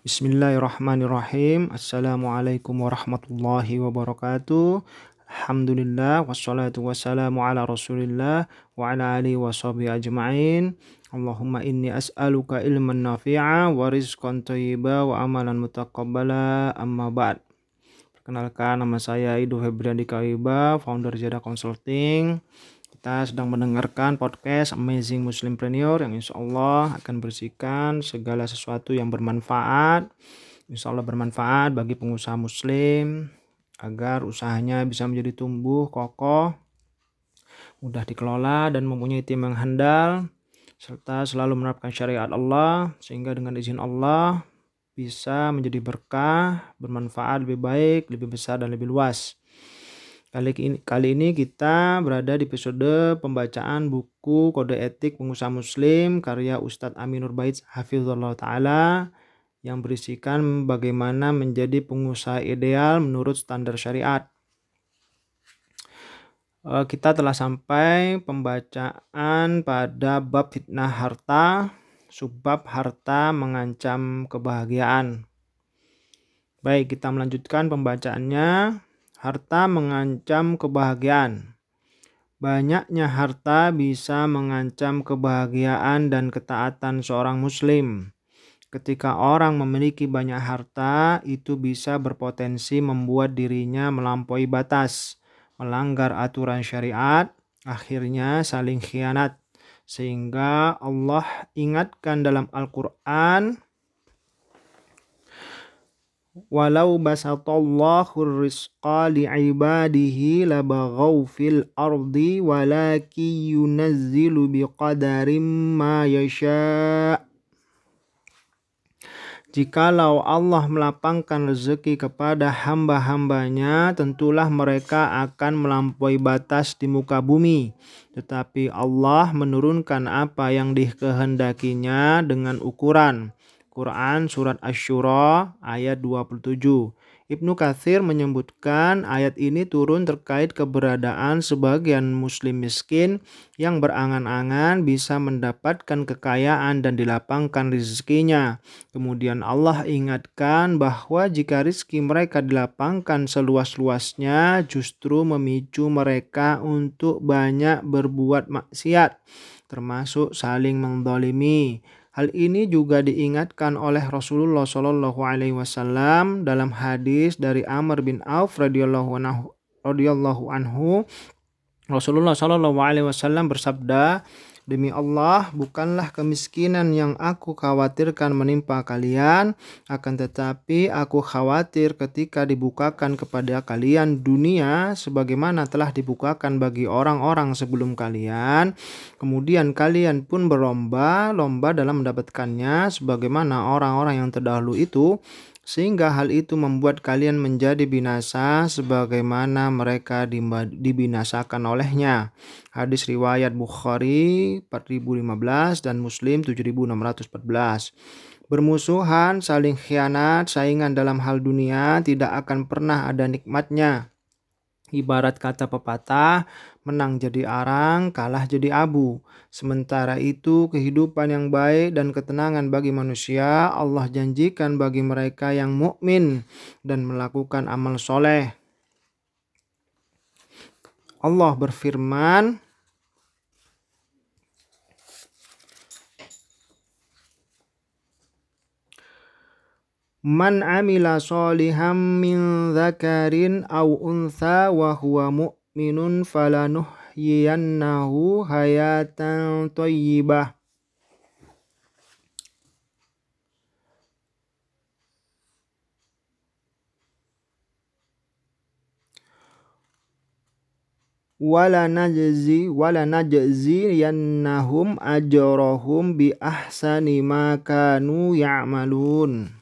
Bismillahirrahmanirrahim. Assalamualaikum warahmatullahi wabarakatuh. Alhamdulillah wassalatu wassalamu ala Rasulillah wa ala alihi washabihi ajma'in. Allahumma inni as'aluka ilman nafi'a wa rizqan thayyiba wa amalan mutaqabbala amma ba'd. Perkenalkan nama saya Ido Febriandi Kawiba, founder Jada Consulting. Kita sedang mendengarkan podcast Amazing Muslim Muslimpreneur yang insya Allah akan bersihkan segala sesuatu yang bermanfaat. Insya Allah bermanfaat bagi pengusaha muslim agar usahanya bisa menjadi tumbuh kokoh, mudah dikelola dan mempunyai tim yang handal serta selalu menerapkan syariat Allah sehingga dengan izin Allah bisa menjadi berkah, bermanfaat lebih baik, lebih besar dan lebih luas. Kali ini, kali ini kita berada di episode pembacaan buku Kode Etik Pengusaha Muslim karya Ustadz Aminur Bait Hafizullah Ta'ala yang berisikan bagaimana menjadi pengusaha ideal menurut standar syariat. Eh, kita telah sampai pembacaan pada bab fitnah harta, subbab harta mengancam kebahagiaan. Baik, kita melanjutkan pembacaannya Harta mengancam kebahagiaan. Banyaknya harta bisa mengancam kebahagiaan dan ketaatan seorang Muslim. Ketika orang memiliki banyak harta, itu bisa berpotensi membuat dirinya melampaui batas, melanggar aturan syariat, akhirnya saling khianat. Sehingga Allah ingatkan dalam Al-Quran, walau basatallahu rizqa li'ibadihi labaghaw fil ardi walaki yunazzilu biqadarim ma yasha' Jikalau Allah melapangkan rezeki kepada hamba-hambanya, tentulah mereka akan melampaui batas di muka bumi. Tetapi Allah menurunkan apa yang dikehendakinya dengan ukuran. Quran Surat Ash-Shura ayat 27. Ibnu Kathir menyebutkan ayat ini turun terkait keberadaan sebagian muslim miskin yang berangan-angan bisa mendapatkan kekayaan dan dilapangkan rezekinya. Kemudian Allah ingatkan bahwa jika rizki mereka dilapangkan seluas-luasnya justru memicu mereka untuk banyak berbuat maksiat termasuk saling mendolimi. Hal ini juga diingatkan oleh Rasulullah Shallallahu Alaihi Wasallam dalam hadis dari Amr bin Auf radhiyallahu anhu, Rasulullah Shallallahu Alaihi Wasallam bersabda, Demi Allah, bukanlah kemiskinan yang aku khawatirkan menimpa kalian, akan tetapi aku khawatir ketika dibukakan kepada kalian dunia sebagaimana telah dibukakan bagi orang-orang sebelum kalian. Kemudian kalian pun berlomba-lomba dalam mendapatkannya sebagaimana orang-orang yang terdahulu itu sehingga hal itu membuat kalian menjadi binasa sebagaimana mereka dibinasakan olehnya. Hadis riwayat Bukhari 4015 dan Muslim 7614. Bermusuhan, saling khianat, saingan dalam hal dunia tidak akan pernah ada nikmatnya. Ibarat kata pepatah, menang jadi arang, kalah jadi abu. Sementara itu, kehidupan yang baik dan ketenangan bagi manusia Allah janjikan bagi mereka yang mukmin dan melakukan amal soleh. Allah berfirman, Man amila soliham min dzakarin aw untha wa huwa mu'minun falanuhyiyannahu hayatan thayyibah. wala najzi wala najzi yannahum ajrahum bi ahsani ma kanu ya'malun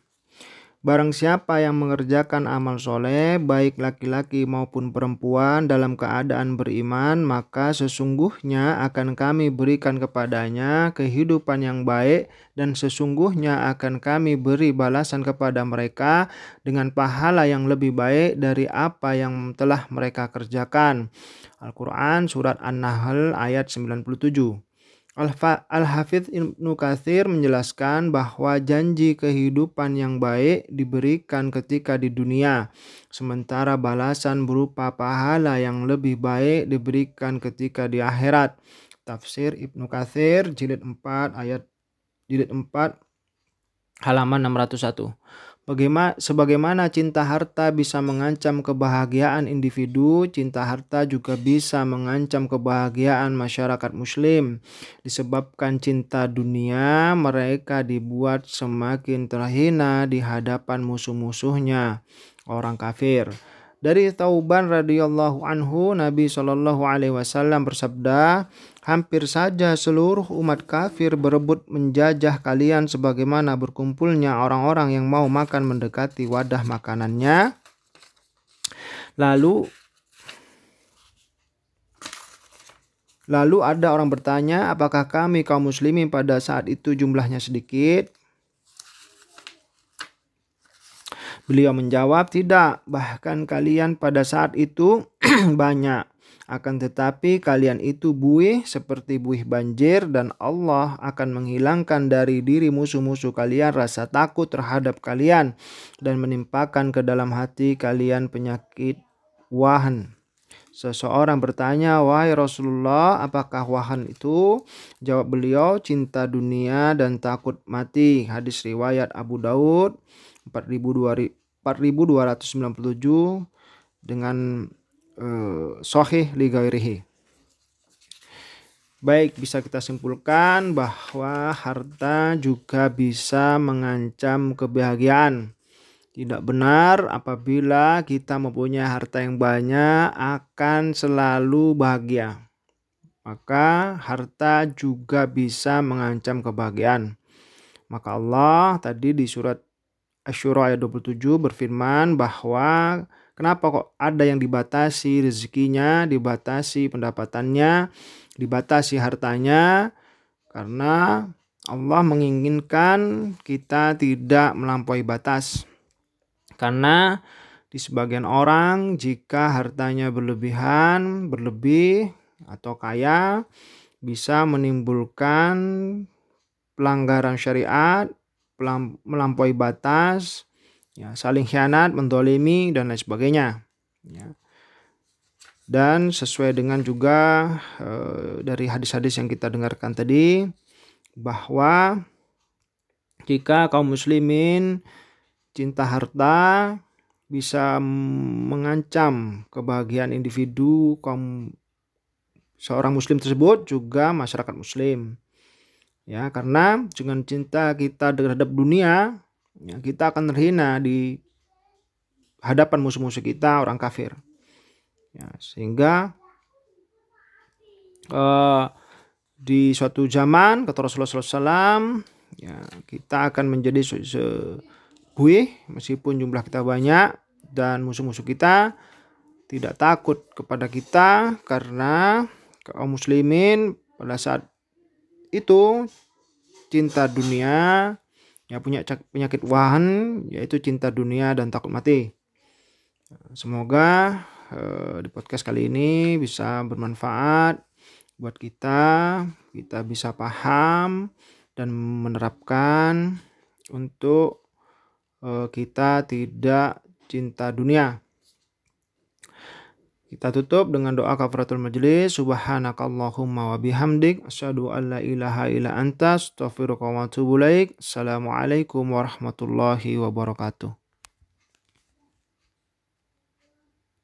Barang siapa yang mengerjakan amal soleh, baik laki-laki maupun perempuan dalam keadaan beriman, maka sesungguhnya akan kami berikan kepadanya kehidupan yang baik dan sesungguhnya akan kami beri balasan kepada mereka dengan pahala yang lebih baik dari apa yang telah mereka kerjakan. Al-Quran Surat An-Nahl ayat 97 Al-Hafidh Ibnu Katsir menjelaskan bahwa janji kehidupan yang baik diberikan ketika di dunia, sementara balasan berupa pahala yang lebih baik diberikan ketika di akhirat. Tafsir Ibnu Katsir jilid 4 ayat jilid 4 halaman 601. Bagaimana, sebagaimana cinta harta bisa mengancam kebahagiaan individu, cinta harta juga bisa mengancam kebahagiaan masyarakat Muslim. Disebabkan cinta dunia, mereka dibuat semakin terhina di hadapan musuh-musuhnya, orang kafir. Dari Tauban radhiyallahu anhu Nabi Shallallahu alaihi wasallam bersabda, hampir saja seluruh umat kafir berebut menjajah kalian sebagaimana berkumpulnya orang-orang yang mau makan mendekati wadah makanannya. Lalu Lalu ada orang bertanya, apakah kami kaum muslimin pada saat itu jumlahnya sedikit? Beliau menjawab, "Tidak, bahkan kalian pada saat itu banyak. Akan tetapi kalian itu buih seperti buih banjir dan Allah akan menghilangkan dari diri musuh-musuh kalian rasa takut terhadap kalian dan menimpakan ke dalam hati kalian penyakit wahan." Seseorang bertanya, "Wahai Rasulullah, apakah wahan itu?" Jawab beliau, "Cinta dunia dan takut mati." Hadis riwayat Abu Daud 4297 dengan uh, sahih li gairihi. Baik, bisa kita simpulkan bahwa harta juga bisa mengancam kebahagiaan. Tidak benar apabila kita mempunyai harta yang banyak akan selalu bahagia. Maka harta juga bisa mengancam kebahagiaan. Maka Allah tadi di surat Asyura ayat 27 berfirman bahwa kenapa kok ada yang dibatasi rezekinya, dibatasi pendapatannya, dibatasi hartanya karena Allah menginginkan kita tidak melampaui batas. Karena di sebagian orang jika hartanya berlebihan, berlebih atau kaya bisa menimbulkan pelanggaran syariat melampaui batas, ya, saling khianat, mendolimi, dan lain sebagainya. Ya. Dan sesuai dengan juga e, dari hadis-hadis yang kita dengarkan tadi, bahwa jika kaum muslimin cinta harta bisa mengancam kebahagiaan individu kaum seorang muslim tersebut juga masyarakat muslim ya karena dengan cinta kita terhadap dunia ya, kita akan terhina di hadapan musuh-musuh kita orang kafir. Ya sehingga uh, di suatu zaman kata Rasulullah SAW ya kita akan menjadi sebuih meskipun jumlah kita banyak dan musuh-musuh kita tidak takut kepada kita karena kaum muslimin pada saat itu cinta dunia yang punya penyakit wahan yaitu cinta dunia dan takut mati. Semoga eh, di podcast kali ini bisa bermanfaat buat kita, kita bisa paham dan menerapkan untuk eh, kita tidak cinta dunia. Kita tutup dengan doa kafaratul majlis. Subhanakallahumma wa bihamdik. Asyadu an la ilaha illa anta. Astaghfiruka wa atubu Assalamualaikum warahmatullahi wabarakatuh.